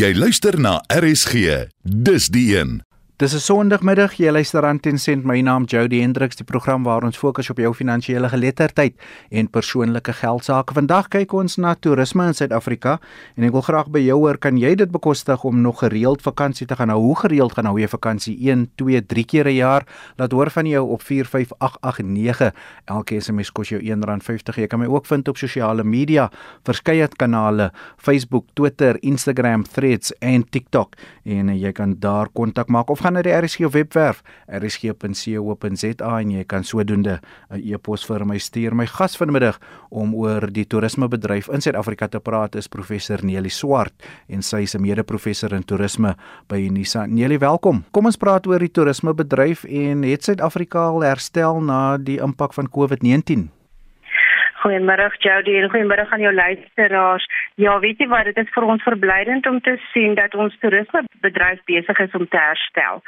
Jy luister na RSG. Dis die een. Dis 'n Sondagmiddag. Jy luister aan Ten Cent. My naam Jody Hendriks, die program waar ons fokus op jou finansiële geletterdheid en persoonlike geld sake. Vandag kyk ons na toerisme in Suid-Afrika en ek wil graag by jou hoor, kan jy dit bekostig om nog gereeld vakansie te gaan? Nou, hoe gereeld gaan hou jy vakansie? 1, 2, 3 keer 'n jaar? Laat hoor van jou op 45889. Elke SMS kos jou R1.50. Jy kan my ook vind op sosiale media, verskeie kanale, Facebook, Twitter, Instagram, Threads en TikTok en jy kan daar kontak maak of gaan gaan na die RSG webwerf rsg.co.za en jy kan sodoende 'n e-pos vir my stuur. My gas vanmiddag om oor die toerismebedryf in Suid-Afrika te praat is professor Nelie Swart en sy is 'n mede-professor in toerisme by Unisa. Nelie, welkom. Kom ons praat oor die toerismebedryf en het Suid-Afrika al herstel na die impak van COVID-19? Goeiemôre Jody en goeiemôre aan jou luisteraars. Ja, weet jy wat, dit is vir ons verblydend om te sien dat ons toerismebedryf besig is om te herstel.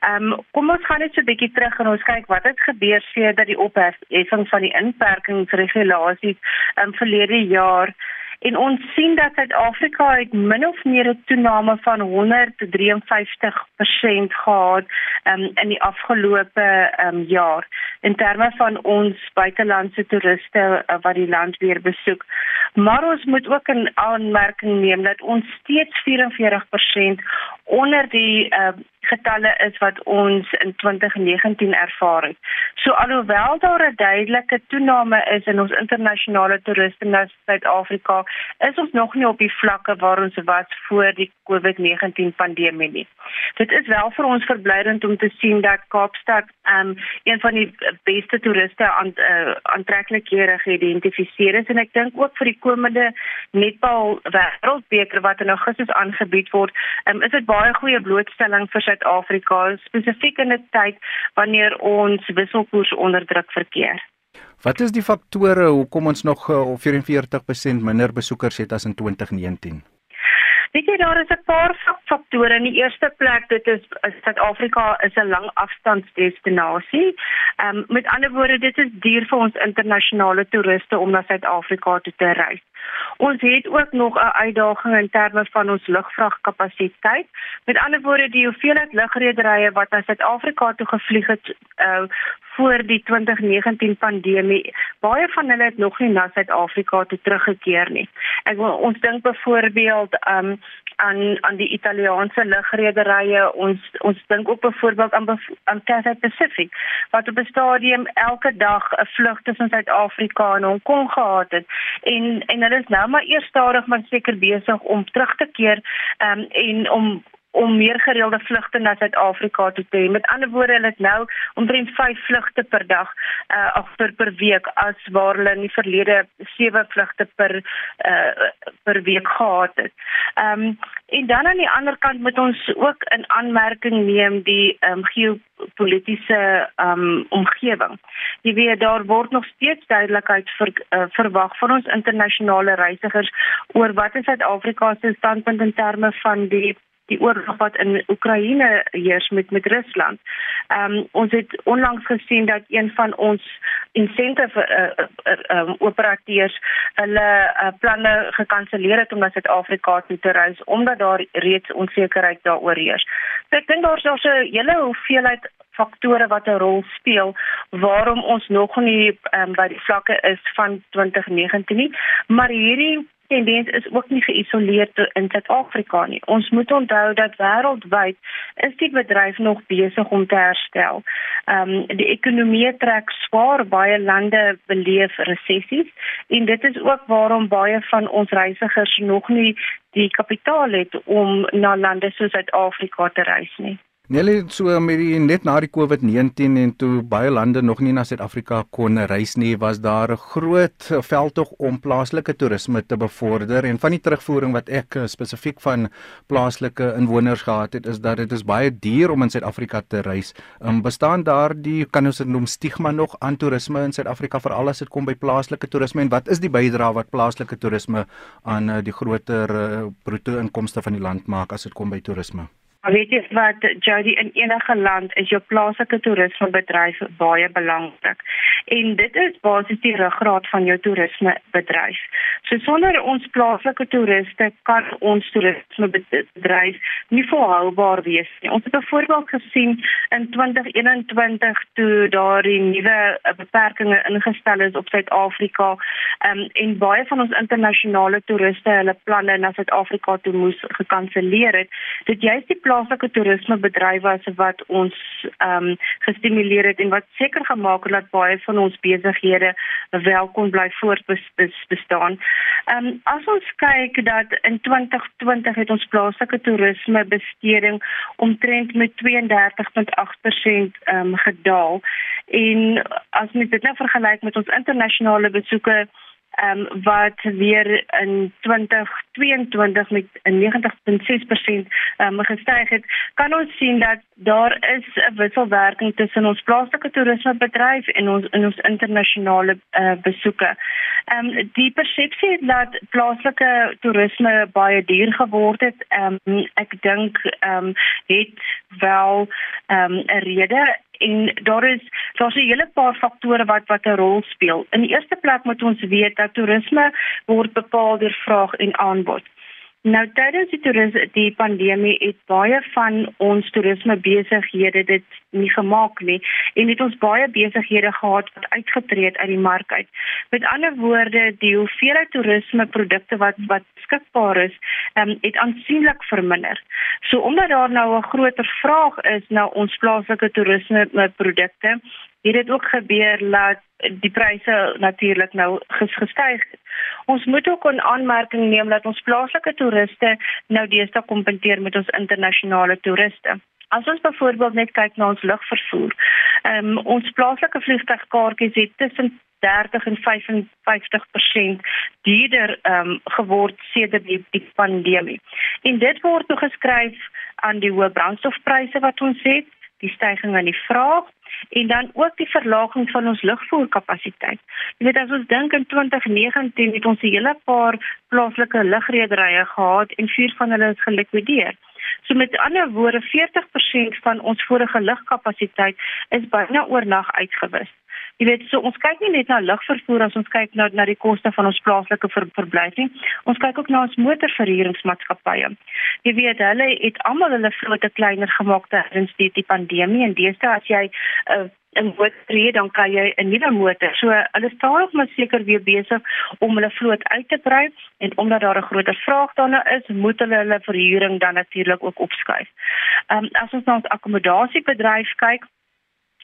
Ehm um, kom ons gaan net so 'n bietjie terug en ons kyk wat het gebeur sedert die opheffing van die inperkingsregulasies in um, verlede jaar. En ons sien dat Suid-Afrika het min of meer 'n toename van 153% gehad um, in die afgelope um, jaar in terme van ons buitelandse toeriste uh, wat die land weer besoek. Maar ons moet ook 'n aanmerking neem dat ons steeds 44% onder die uh, getalle is wat ons in 2019 ervaar het. So alhoewel daar 'n duidelike toename is in ons internasionale toeriste na Suid-Afrika, is ons nog nie op die vlakke waar ons was voor die COVID-19 pandemie nie. Dit is wel vir ons verblydend om te sien dat Kaapstad um een van die beste toeriste aan uh, aantreklikhede geïdentifiseer is en ek dink ook vir die komende netbal wêreldbeker wat in Augustus aangebied word, um, is dit baie goeie blootstelling vir Suid-Afrika spesifiek in 'n tyd wanneer ons wisselkoers onder druk verkeer. Wat is die faktore hoekom ons nog 44% minder besoekers het as in 2019? Weet jy daar is 'n paar faktore. In die eerste plek, dit is Suid-Afrika is 'n lang afstandsdestinasie. Ehm um, met ander woorde, dit is duur vir ons internasionale toeriste om na Suid-Afrika toe te reis. Ons het ook nog 'n uitdaging in terme van ons lugvragkapasiteit. Met ander woorde, die hoeveelheid lugrederye wat na Suid-Afrika toe gevlieg het uh voor die 2019 pandemie, baie van hulle het nog nie na Suid-Afrika toe teruggekeer nie. Ek wil ons dink byvoorbeeld um aan aan die Italiaanse lugrederye ons ons dink ook byvoorbeeld aan aan Cathay Pacific wat op 'n stadium elke dag 'n vlug tussen Suid-Afrika en Hong Kong gehad het en en hulle is nou maar eers stadig maar seker besig om terug te keer um, en om om meer gereelde vlugte na Suid-Afrika toe te hê. Met ander woorde, hulle het nou omtrent 5 vlugte per dag uh of per per week as waar hulle in die verlede 7 vlugte per uh per week gehad het. Ehm um, en dan aan die ander kant moet ons ook in aanmerking neem die ehm um, geopolitiese ehm um, omgewing. Jy weet daar word nog steeds duidelikheid ver, uh, verwag van ons internasionale reisigers oor wat is Suid-Afrika se standpunt in terme van die die oorlog wat in Oekraïne heers met met Rusland. Ehm um, ons het onlangs gesien dat een van ons insentive uh, uh, uh, um, operateurs hulle uh, planne gekanselleer het om na Suid-Afrika toe te reis omdat daar reeds onsekerheid daaroor heers. So ek dink daar's daar's 'n hele hoeveelheid faktore wat 'n rol speel waarom ons nog nie um, by die vlakke is van 2019 nie, maar hierdie tendens is ook nie geïsoleer in Suid-Afrika nie. Ons moet onthou dat wêreldwyd is die bedryf nog besig om te herstel. Ehm um, die ekonomie trek swaar, baie lande beleef resessies en dit is ook waarom baie van ons reisigers nog nie die kapitaal het om na lande soos Suid-Afrika te reis nie. Nelly so met die net na die COVID-19 en toe baie lande nog nie na Suid-Afrika kon reis nie, was daar 'n groot veldtog om plaaslike toerisme te bevorder en van die terugvoering wat ek eh, spesifiek van plaaslike inwoners gehad het, is dat dit is baie duur om in Suid-Afrika te reis. Um, bestaan daar die kan ons dit noem stigma nog aan toerisme in Suid-Afrika veral as dit kom by plaaslike toerisme en wat is die bydrae wat plaaslike toerisme aan uh, die groter uh, bruto inkomste van die land maak as dit kom by toerisme? Maar weet jy wat Jody in enige land is jou plaaslike toerismebedryf baie belangrik. En dit is basies die ruggraat van jou toerismebedryf. So sonder ons plaaslike toeriste kan ons toerismebedryf nie volhoubaar wees nie. Ons het byvoorbeeld gesien in 2021 toe daar die nuwe beperkings ingestel is op Suid-Afrika um, en baie van ons internasionale toeriste hulle planne na Suid-Afrika toe moes gekanselleer het. Dit die plaaslike toerismebedryf was wat ons ehm um, gestimuleer het en wat seker gemaak het dat baie van ons besighede wel kon bly voortbestaan. Ehm um, as ons kyk dat in 2020 het ons plaaslike toerisme besteding omtrent met 32.8% ehm um, gedaal en as mens dit nou vergelyk met ons internasionale besoeke ehm um, wat weer in 2022 met 'n 90.6% ehm um, gestyg het, kan ons sien dat daar is 'n wisselwerking tussen ons plaaslike toerismebedryf en ons in ons internasionale uh, besoeke. Ehm um, die persepsie dat plaaslike toerisme baie duur geword het, ehm um, ek dink ehm um, het wel ehm um, 'n rede en daar is daar's 'n hele paar faktore wat wat 'n rol speel. In die eerste plek moet ons weet dat toerisme word bepaal deur vraag en aanbod. Nou tydens die toerisme die pandemie het baie van ons toerisme besighede dit nie gemaak nie en het ons baie besighede gehad wat uitgetree het uit die mark uit. Met ander woorde, die hoeveelheid toerisme produkte wat wat beskikbaar is, um, het aansienlik verminder. So omdat daar nou 'n groter vraag is na ons plaaslike toerisme produkte, het dit ook gebeur dat die pryse natuurlik nou gestyg het. Ons moet ook 'n aanmerking neem dat ons plaaslike toeriste nou deesdae kompeteer met ons internasionale toeriste. As ons byvoorbeeld net kyk na ons lugvervoer, ehm um, ons plaaslike vliegtuigkaartjies het tussen 30 en 55% duurder ehm um, geword sedert die, die pandemie. En dit word toegeskryf aan die hoë brandstofpryse wat ons het, die stygings in die vraag en dan ook die verlaging van ons lugvoerkapasiteit. Jy weet as ons dink in 2019 het ons 'n hele paar plaaslike lugrederye gehad en vier van hulle is gelikwideer. So met ander woorde 40% van ons vorige lugkapasiteit is byna oornag uitgewis. Jy weet, so ons kyk nie net na lugvervoer as ons kyk na na die koste van ons plaaslike ver, verblyf nie. Ons kyk ook na ons motorverhuuringsmaatskappye. Jy weet, hulle het almal hulle vlotte kleiner gemaak tydens die, die pandemie en deesdae as jy 'n uh, en wat tree dan kan jy 'n nuwe motor. So hulle staan ook maar seker weer besig om hulle vloot uit te brei en omdat daar 'n groter vraag daarna is, moet hulle hulle verhuuring dan natuurlik ook opskuif. Ehm um, as ons na ons akkommodasiebedryf kyk,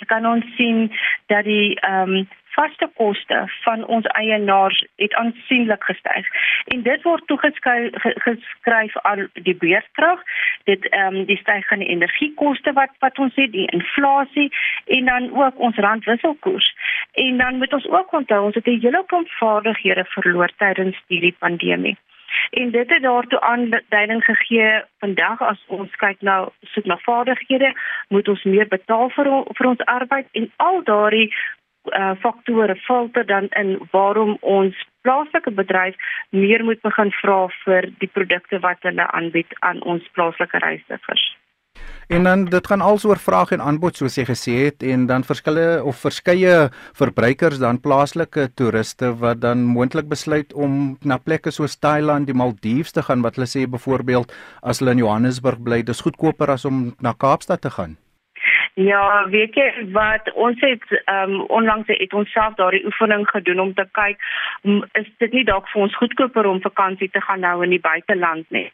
kan ons sien dat die ehm um, vaste koste van ons eienaars het aansienlik gestyg. En dit word toegeskryf aan die beurtkrag, dit ehm um, die stygende energiekoste wat wat ons het, die inflasie en dan ook ons randwisselkoers. En dan moet ons ook onthou ons het 'n hele klomp vaardighede verloor tydens hierdie pandemie. En dit het daartoe aanduiding gegee vandag as ons kyk nou soek na vaardighede, moet ons meer betaal vir vir ons arbeid en al daardie uh, faktore filter dan in waarom ons plaaslike bedryf meer moet begin vra vir die produkte wat hulle aanbied aan ons plaaslike reisgevers. En dan dit gaan alsoor vraag en aanbod soos jy gesê het en dan verskille of verskeie verbruikers dan plaaslike toeriste wat dan moontlik besluit om na plekke soos Thailand, die Maldiwe te gaan wat hulle sê byvoorbeeld as hulle in Johannesburg bly, dis goedkoper as om na Kaapstad te gaan. Ja, weet jy wat ons het ehm um, onlangs het ons self daardie oefening gedoen om te kyk is dit nie dalk vir ons goedkoper om vakansie te gaan nou in die buiteland nie.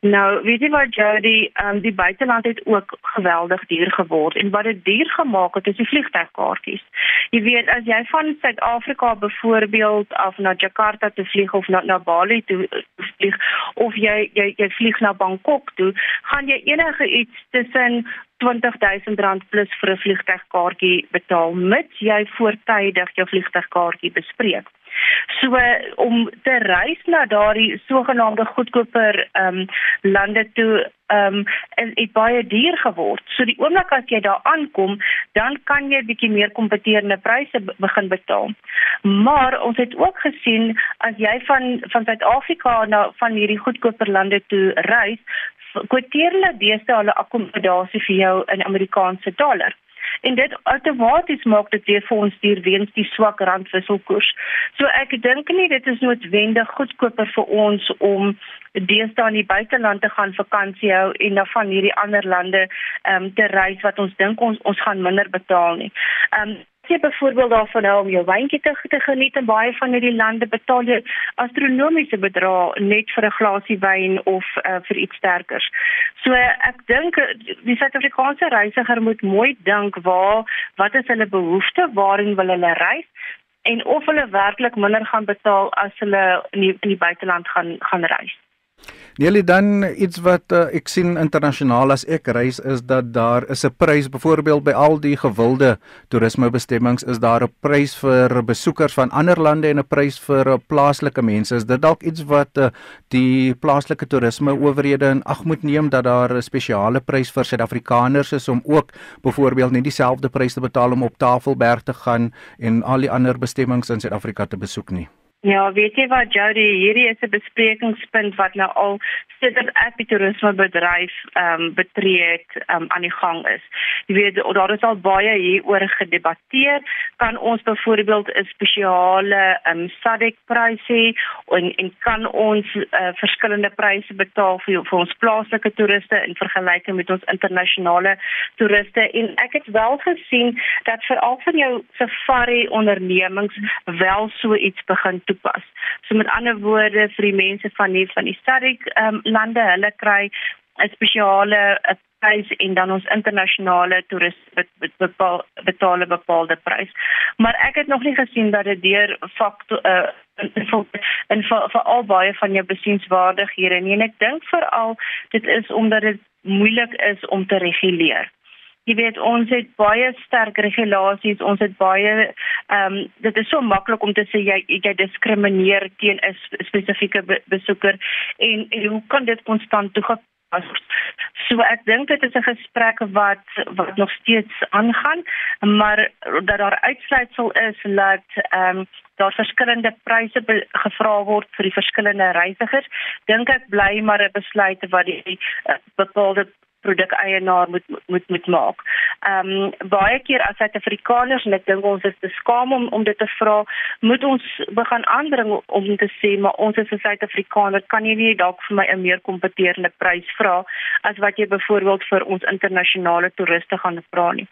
Nou, weet jy wat Jody, ehm um, die buiteland het ook geweldig duur geword en wat dit duur gemaak het is die vliegtuigkaartjies. Jy weet as jy van Suid-Afrika byvoorbeeld af na Jakarta toe vlieg of na, na Bali toe vlieg of jy jy jy vlieg na Bangkok toe, gaan jy enige iets tussen R20000 plus vir 'n vliegtuigkaartjie betaal mits jy voortydig jou vliegtuigkaartjie bespreek. So om te reis na daardie sogenaamde goedkoper ehm um, lande toe ehm um, is dit baie duur geword. So die oomblik as jy daar aankom, dan kan jy bietjie meer kompeterende pryse begin betaal. Maar ons het ook gesien as jy van van Suid-Afrika na van hierdie goedkoper lande toe reis, kwoteer hulle deesdae hulle akkommodasie vir jou in Amerikaanse dollar en dit outomaties maak dit weer vir ons duur weens die swak randwisselkoers. So ek dink nie dit is noodwendig goedkoper vir ons om deesdae in die buiteland te gaan vakansie hou en dan van hierdie ander lande ehm um, te reis wat ons dink ons ons gaan minder betaal nie. Ehm um, jy byvoorbeeld daarvan nou om jou wyntjie te, te geniet in baie van hierdie lande betaal jy astronomiese bedrae net vir 'n glasie wyn of uh, vir iets sterkers. So ek dink die Suid-Afrikaanse reisiger moet mooi dink waar wat is hulle behoeftes, waarheen wil hulle reis en of hulle werklik minder gaan betaal as hulle in die, in die buiteland gaan gaan reis. Nelie dan iets wat uh, ek sien internasionaal as ek reis is dat daar is 'n prys byvoorbeeld by al die gewilde toerismebestemmings is daar 'n prys vir besoekers van ander lande en 'n prys vir uh, plaaslike mense. Is dit dalk iets wat uh, die plaaslike toerisme owerhede in ag moet neem dat daar 'n spesiale prys vir Suid-Afrikaners is om ook byvoorbeeld nie dieselfde prys te betaal om op Tafelberg te gaan en al die ander bestemmings in Suid-Afrika te besoek nie? Ja, weet jy wat Jody, hierdie is 'n besprekingspunt wat nou al sedert ek die toerismebedryf ehm um, betree het um, aan die gang is. Jy weet daar is al baie hieroor gedebatteer. Kan ons byvoorbeeld 'n spesiale ehm um, SADC prys hê en en kan ons uh, verskillende pryse betaal vir vir ons plaaslike toeriste in vergelyking met ons internasionale toeriste? En ek het wel gesien dat veral van jou safari ondernemings wel so iets begin toepas. So met ander woorde vir die mense van hier van die SADC um, lande, hulle kry 'n spesiale prys en dan ons internasionale toeriste bepaal betaal 'n bepaalde prys. Maar ek het nog nie gesien dat dit deur faktor uh, en vir vir al baie van jou besienswaardighede en ek dink veral dit is omdat dit moeilik is om te reguleer jy weet ons het baie sterk regulasies ons het baie ehm um, dit is so maklik om te sê jy jy diskrimineer teen 'n spesifieke be besoeker en en hoe kan dit konstant toegepas so ek dink dit is 'n gesprek wat wat nog steeds aangaan maar dat daar uitsluitsel is dat ehm um, daar verskillende pryse gevra word vir die verskillende reisigers dink ek bly maar 'n besluit wat die uh, bepaalde produkeienaar moet moet moet maak. Ehm um, baie keer as Suid-Afrikaners en ek dink ons is te skaam om om dit te vra, moet ons begin aandring om te sê maar ons is 'n Suid-Afrikaner, kan jy nie dalk vir my 'n meer kompeterende prys vra as wat jy byvoorbeeld vir ons internasionale toeriste gaan vra nie.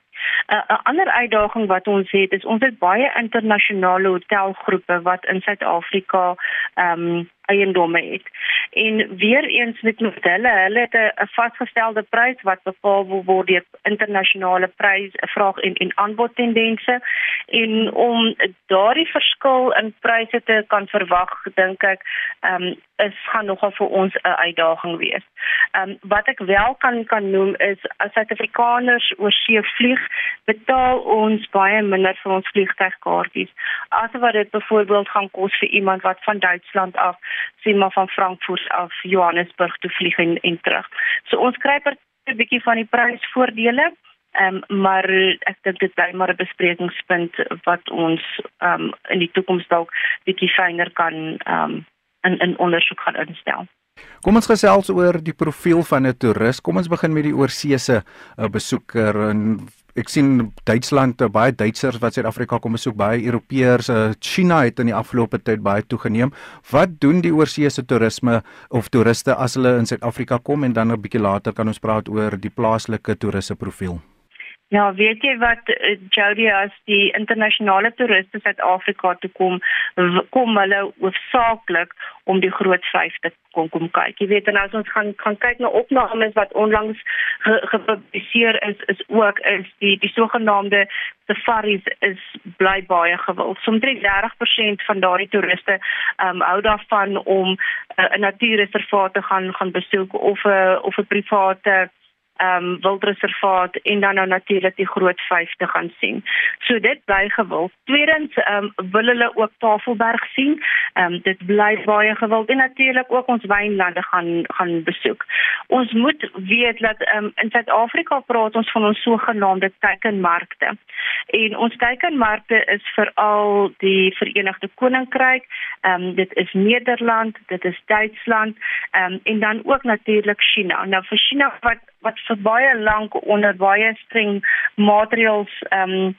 'n uh, ander uitdaging wat ons het is ons het baie internasionale hotelgroepe wat in Suid-Afrika ehm um, eiendomme het. En weer eens met hulle, hulle het 'n vasgestelde prys wat bepaal word deur internasionale prys, vraag en en aanbod tendense en om daardie verskil in pryse te kan verwag, dink ek, ehm um, is gaan nogal vir ons 'n uitdaging wees. Ehm um, wat ek wel kan kan noem is as Suid-Afrikaners oor see vlieg, betaal ons baie minder vir ons vliegtuigkaartjies as wat dit byvoorbeeld gaan kos vir iemand wat van Duitsland af sien maar van Frankfurt af Johannesburg toe vlieg en, en terug. So ons kry 'n bietjie van die prysvoordele. Ehm um, maar ek dink dit bly maar 'n besprekingspunt wat ons ehm um, in die toekoms dalk bietjie fyner kan ehm um, in in ondersoek gaan instel. Kom ons gesels oor die profiel van 'n toerist. Kom ons begin met die oorseese uh, besoeker en ek sien Duitsland, uh, baie Duitsers wat Suid-Afrika kom besoek, baie Europeërs, uh, China het in die afgelope tyd baie toegeneem. Wat doen die oorseese toerisme of toeriste as hulle in Suid-Afrika kom en dan 'n bietjie later kan ons praat oor die plaaslike toeriste profiel? Ja, weet jy wat uh, Jody as die internasionale toeriste Suid-Afrika toe kom, kom hulle hoofsaaklik om die groot vyf te kom kom kyk. Jy weet en as ons gaan gaan kyk na opnames wat onlangs ge, gepubliseer is, is ook is die die sogenaamde safaris is bly baie gewild. Soms 30% van daardie toeriste ehm um, hou daarvan om 'n uh, natuurreservaat te gaan gaan besoek of 'n uh, of 'n private ehm um, wildreservaat en dan nou natuurlik die groot 5 te gaan sien. So dit bly gewild. Tweedens ehm um, wil hulle ook Tafelberg sien. Ehm um, dit bly baie gewild en natuurlik ook ons wynlande gaan gaan besoek. Ons moet weet dat ehm um, in Suid-Afrika praat ons van ons sogenaamde teikenmarkte. En ons teikenmarkte is veral die Verenigde Koninkryk, ehm um, dit is Nederland, dit is Duitsland, ehm um, en dan ook natuurlik China. Nou vir China wat wat vir baie lank onder baie streng maatreëls ehm um,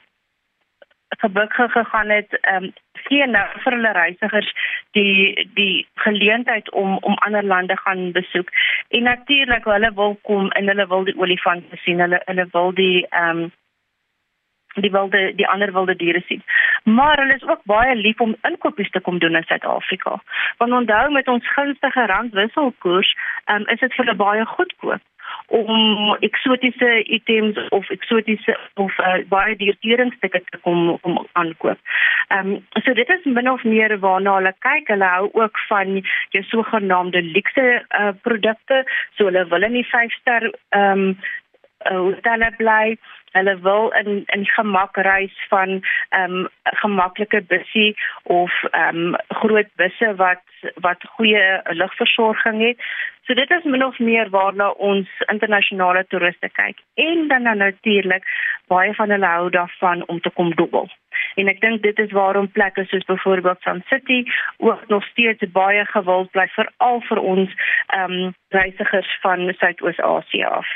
gebuk gegaan het ehm um, gee nou vir hulle reisigers die die geleentheid om om ander lande gaan besoek. En natuurlik hulle wil kom en hulle wil die olifante sien. Hulle hulle wil die ehm um, die wilde die ander wilde diere sien. Maar hulle is ook baie lief om inkopies te kom doen in Suid-Afrika. Want onthou met ons gunstige randwisselkoers, um, is dit vir hulle baie goedkoop om eksotiese items of eksotiese of uh, baie dierteringstukke te kom om aankoop. Ehm um, so dit is min of meer waarna hulle kyk. Hulle hou ook van jou sogenaamde luxe uh, produkte. So hulle wil in die 5-ster ehm um, hotelle bly. Hulle wil in in gemak reis van ehm um, gemaklike bussie of ehm um, groot busse wat wat goeie lugversorging het. So dit is min of meer waarna ons internasionale toeriste kyk. En dan, dan natuurlik baie van hulle hou daarvan om te kom dobbel. En ek dink dit is waarom plekke soos byvoorbeeld Sun City ook nog steeds baie gewild bly veral vir ons ehm um, reisigers van Suidoos-Asië af.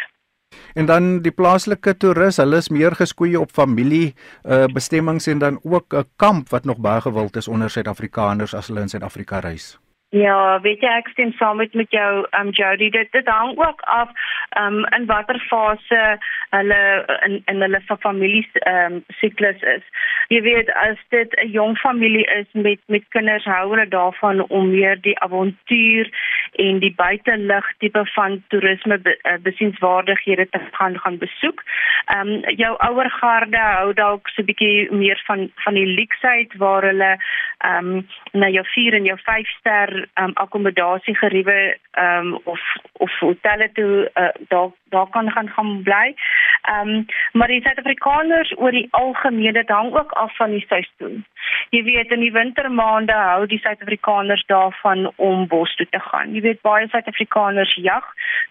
En dan die plaaslike toerus, hulle is meer geskoei op familie uh bestemmings en dan ook 'n kamp wat nog baie gewild is onder Suid-Afrikaners as hulle in Suid-Afrika reis. Ja, weet jy ek stem saam met met jou um Jody dit dit hang ook af um in watter fase hulle in in hulle familie um siklus is. Jy weet as dit 'n jong familie is met met kinders hou hulle daarvan om meer die avontuur en die buitelug tipe van toerisme be, uh, besienswaardighede te gaan gaan besoek. Um jou ouer garde hou dalk so 'n bietjie meer van van die luksheid waar hulle um na jou 4 en jou 5 ster um, akkommodasie geriewe um, of of hotelle toe uh, daar daar kan gaan gaan bly. Ehm um, maar die Suid-Afrikaners oor die algemeen dit hang ook af van die seisoen. Jy weet in die wintermaande hou die Suid-Afrikaners daarvan om bos toe te gaan. Jy weet baie Suid-Afrikaners jag,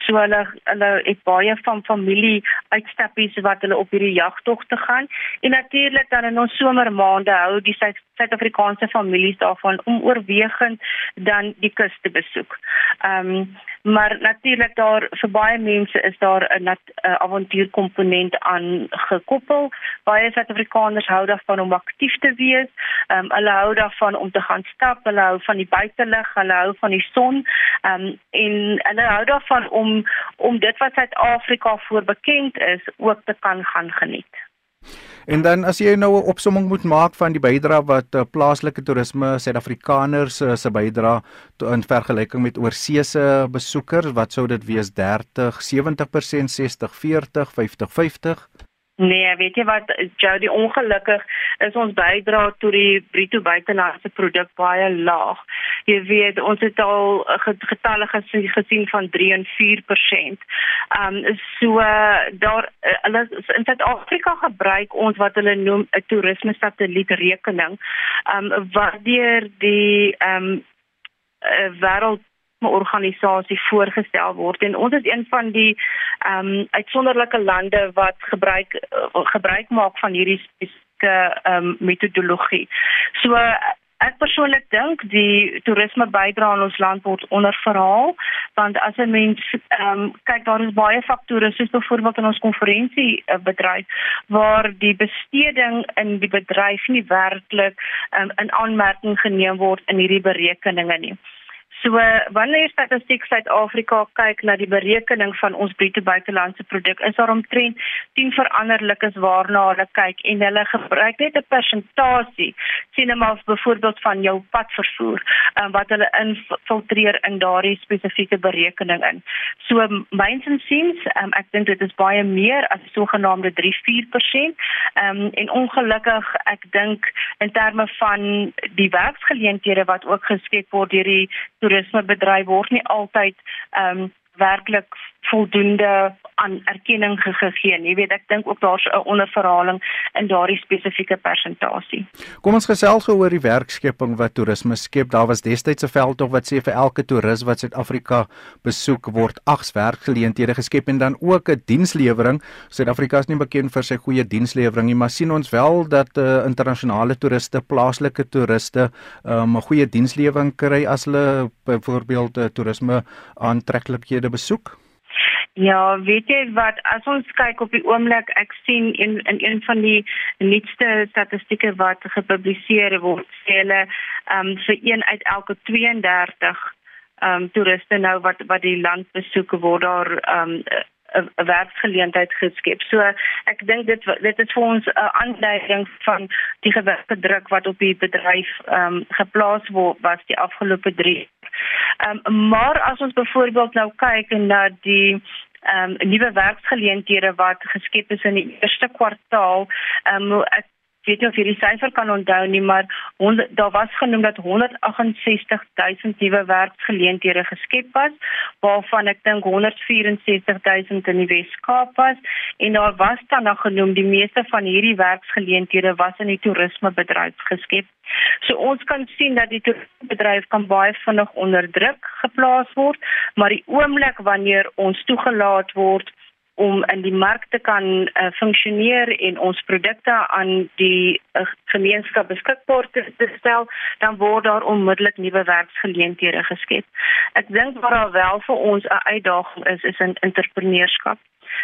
so hulle hulle het baie van familie uitstappies wat hulle op hierdie jagtogte gaan. En natuurlik dan in ons somermaande hou die Suid-Afrikaanse families daarvan om oorwegend dan die kus te besoek. Ehm um, maar natuurlik daar vir baie mense is daar 'n avontuurkomponent aan gekoppel. Baie Suid-Afrikaners hou daarvan om aktief te wees. Ehm um, hulle hou daarvan om te gaan stap, hulle hou van die buitelug, hulle hou van die son. Ehm um, en hulle hou daarvan om om dit wat Suid-Afrika voor bekend is ook te kan gaan geniet. En dan as jy nou 'n opsomming moet maak van die bydrae wat uh, plaaslike toerisme Suid-Afrikaners uh, se bydrae in vergelyking met oorseese besoekers, wat sou dit wees 30, 70%, 60, 40, 50, 50? Nee, weet jy wat Jody ongelukkig is ons bydra tot die bruto buitelandse produk baie laag. Jy weet ons het al getalle gesien van 3 en 4%. Ehm um, so daar hulle in Suid-Afrika gebruik ons wat hulle noem 'n toerisme satellietrekening. Ehm um, waardeur die ehm um, wêreld organisasie voorgestel word en ons is een van die ehm um, uitsonderlike lande wat gebruik uh, gebruik maak van hierdie spesifieke ehm um, metodologie. So ek persoonlik dink die toerisme bydra aan ons land word onderverhaal want as 'n mens ehm um, kyk daar is baie faktore soos byvoorbeeld in ons konferensie bedryf waar die besteding in die bedryf nie werklik um, in aanmerking geneem word in hierdie berekeninge nie. So wanneer Statistiek Suid-Afrika kyk na die berekening van ons bruto buitelandse produk, is daar omtrent 10 veranderlikes waarna hulle kyk en hulle gebruik net 'n persentasie sien hulle maar byvoorbeeld van jou padvervoer um, wat hulle infiltreer in daardie spesifieke berekening in. So myns en siens, um, ek dink dit is baie meer as sogenaamde 3-4%. Um, en ongelukkig ek dink in terme van die werksgeleenthede wat ook geskep word deur die toerismebedryf word nie altyd ehm um, werklik voldoende aan erkenning gegee nie. Jy weet ek dink ook daar's 'n onderverhaling in daardie spesifieke persentasie. Kom ons gesels oor die werkskepping wat toerisme skep. Daar was destyds 'n veldtog wat sê vir elke toerist wat Suid-Afrika besoek word 8 werkgeleenthede geskep en dan ook 'n dienslewering. Suid-Afrika is nie bekend vir sy goeie dienslewering nie, maar sien ons wel dat uh, internasionale toeriste, plaaslike toeriste um, 'n goeie dienslewering kry as hulle byvoorbeeld uh, toerisme aantreklikhede besoek? Ja, weet jy wat as ons kyk op die oomblik, ek sien in in een van die nuutste statistieke wat gepubliseer word, sê hulle ehm um, vir een uit elke 32 ehm um, toeriste nou wat wat die land besoek word daar ehm um, 'n werksgeleentheid geskep. So ek dink dit dit is vir ons 'n aanduiding van die gewigte druk wat op die bedryf ehm um, geplaas word was die afgelope 3. Ehm um, maar as ons byvoorbeeld nou kyk na die ehm um, nuwe werksgeleenthede wat geskep is in die eerste kwartaal, ehm um, weet nie of jy die syfer kan onthou nie, maar hond, daar was genoem dat 168 000 nuwe werksgeleenthede geskep was, waarvan ek dink 164 000 in die Wes-Kaap was en daar was dan nog genoem die meeste van hierdie werksgeleenthede was in die toerismebedryf geskep. So ons kan sien dat die toerismebedryf kan baie vinnig onder druk geplaas word, maar die oomblik wanneer ons toegelaat word om in die mark te kan uh, funksioneer en ons produkte aan die uh, gemeenskap beskikbaar te, te stel, dan word daar onmiddellik nuwe werksgeleenthede geskep. Ek dink wat daar wel vir ons 'n uitdaging is, is in entrepreneurskap.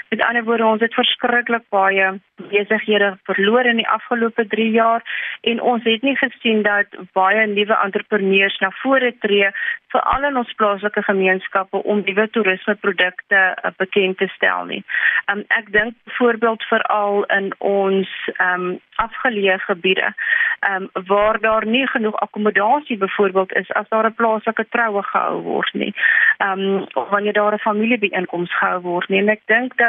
Met ander woorde, ons het verskriklik baie besighede verloor in die afgelope 3 jaar en ons het nie gesien dat baie nuwe entrepreneurs na vore tree veral in ons plaaslike gemeenskappe om nuwe toerismeprodukte uh, bekend te stel nie. Um, ek dink byvoorbeeld veral in ons um, afgeleë gebiede um, waar daar nie genoeg akkommodasie byvoorbeeld is as daar 'n plaaslike troue gehou word nie. Ehm um, of wanneer daar 'n familiebyeenkoms gehou word nie. En ek dink dat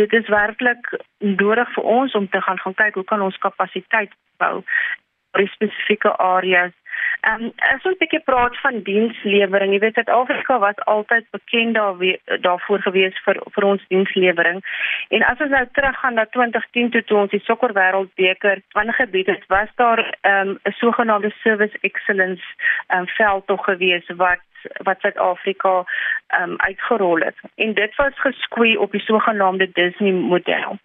dit is werklik nodig vir ons om te gaan gaan kyk hoe kan ons kapasiteit bou vir spesifieke areas Ehm um, as ons 'n bietjie praat van dienslewering, jy weet Suid-Afrika was altyd bekend daar daarvoor gewees vir vir ons dienslewering. En as ons nou teruggaan na 2010 toe toe ons die sokker wêreldbeker aangebied het, was daar ehm, 'n um, sogenaamde service excellence um, veldtog gewees wat wat Suid-Afrika um, uitgerol het. En dit was geskwie op die sogenaamde Disney model.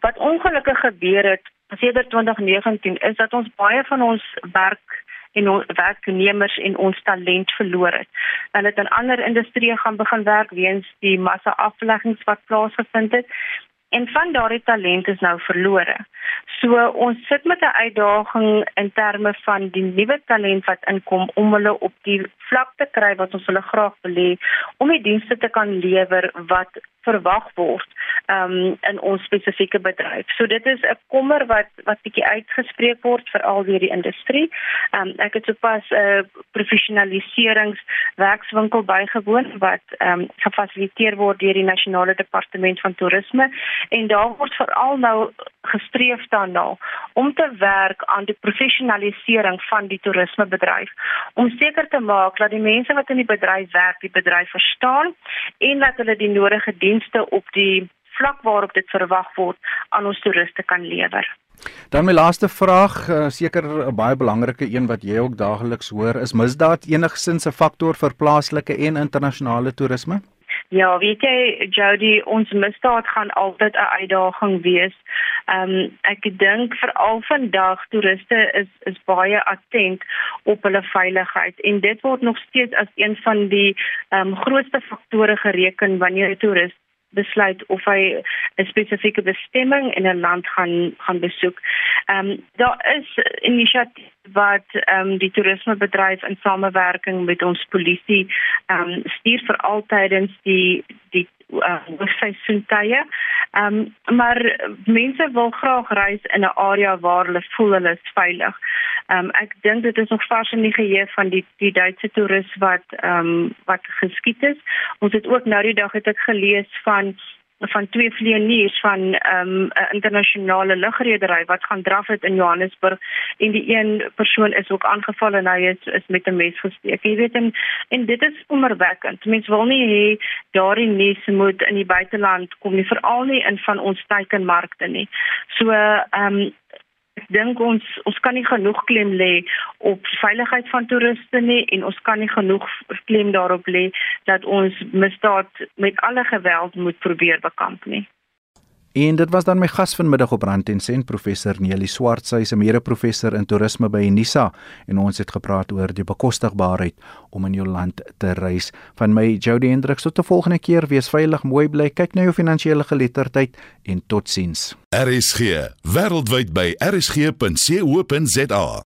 Wat ongelukkig gebeur het sedert 2019 is dat ons baie van ons werk en ons werknemers en ons talent verloor het. Hulle het in ander industrieë gaan begin werk weens die massa afleggings wat plaasgevind het en van daardie talent is nou verlore. So ons sit met 'n uitdaging in terme van die nuwe talent wat inkom om hulle op die vlak te kry wat ons hulle graag wil hê om die dienste te kan lewer wat verwag word um, in ons spesifieke bedryf. So dit is 'n kommer wat wat bietjie uitgespreek word veral deur die industrie. Um, ek het sopas 'n uh, professionaliseringswerkswinkel bygewoon wat um, gefasiliteer word deur die nasionale departement van toerisme en daar word veral nou gestreef daarna om te werk aan die professionalisering van die toerismebedryf om seker te maak dat die mense wat in die bedryf werk, die bedryf verstaan en dat hulle die nodige dienste op die vlak waarop dit verwag word aan ons toeriste kan lewer. Dan my laaste vraag, uh, seker 'n baie belangrike een wat jy ook daagliks hoor, is misdaad enigsins 'n faktor vir plaaslike en internasionale toerisme? Ja, weet jy Jody, ons misdaad gaan altyd 'n uitdaging wees. Ehm um, ek dink veral vandag toeriste is is baie attent op hulle veiligheid en dit word nog steeds as een van die ehm um, grootste faktore gereken wanneer 'n toerist besluit of hy 'n spesifieke bestemming in 'n land gaan gaan besoek. Ehm um, daar is inisiatief wat ehm um, die toerismebedryf in samewerking met ons polisie ehm um, stuur vir altydens die die uh, seisoentye. Ehm um, maar mense wil graag reis in 'n area waar hulle voel hulle is veilig. Ehm um, ek dink dit is nog vars in die geheue van die die Duitse toerist wat ehm um, wat geskiet is. Ons het ook nou die dag het ek gelees van van twee vlieëniers van 'n um, internasionale lugredery wat gaan draf het in Johannesburg en die een persoon is ook aangeval en hy is is met 'n mes gesteek. Jy weet en en dit is kommerwekkend. Mense wil nie hê daardie nuus moet in die buiteland kom nie, veral nie in van ons teikenmarkte nie. So ehm um, ek dink ons ons kan nie genoeg klem lê op veiligheid van toeriste nie en ons kan nie genoeg klem daarop lê dat ons misdaad met alle geweld moet probeer bekamp nie. En dit was dan my gas vanmiddag op Rand en Sent professor Neli Swart, sy is 'n mede-professor in toerisme by Unisa en ons het gepraat oor die bekostigbaarheid om in jou land te reis. Van my Jody Hendriks tot 'n volgende keer, wees veilig, mooi bly, kyk na jou finansiële geletterdheid en totsiens. RSG, wêreldwyd by rsg.co.za.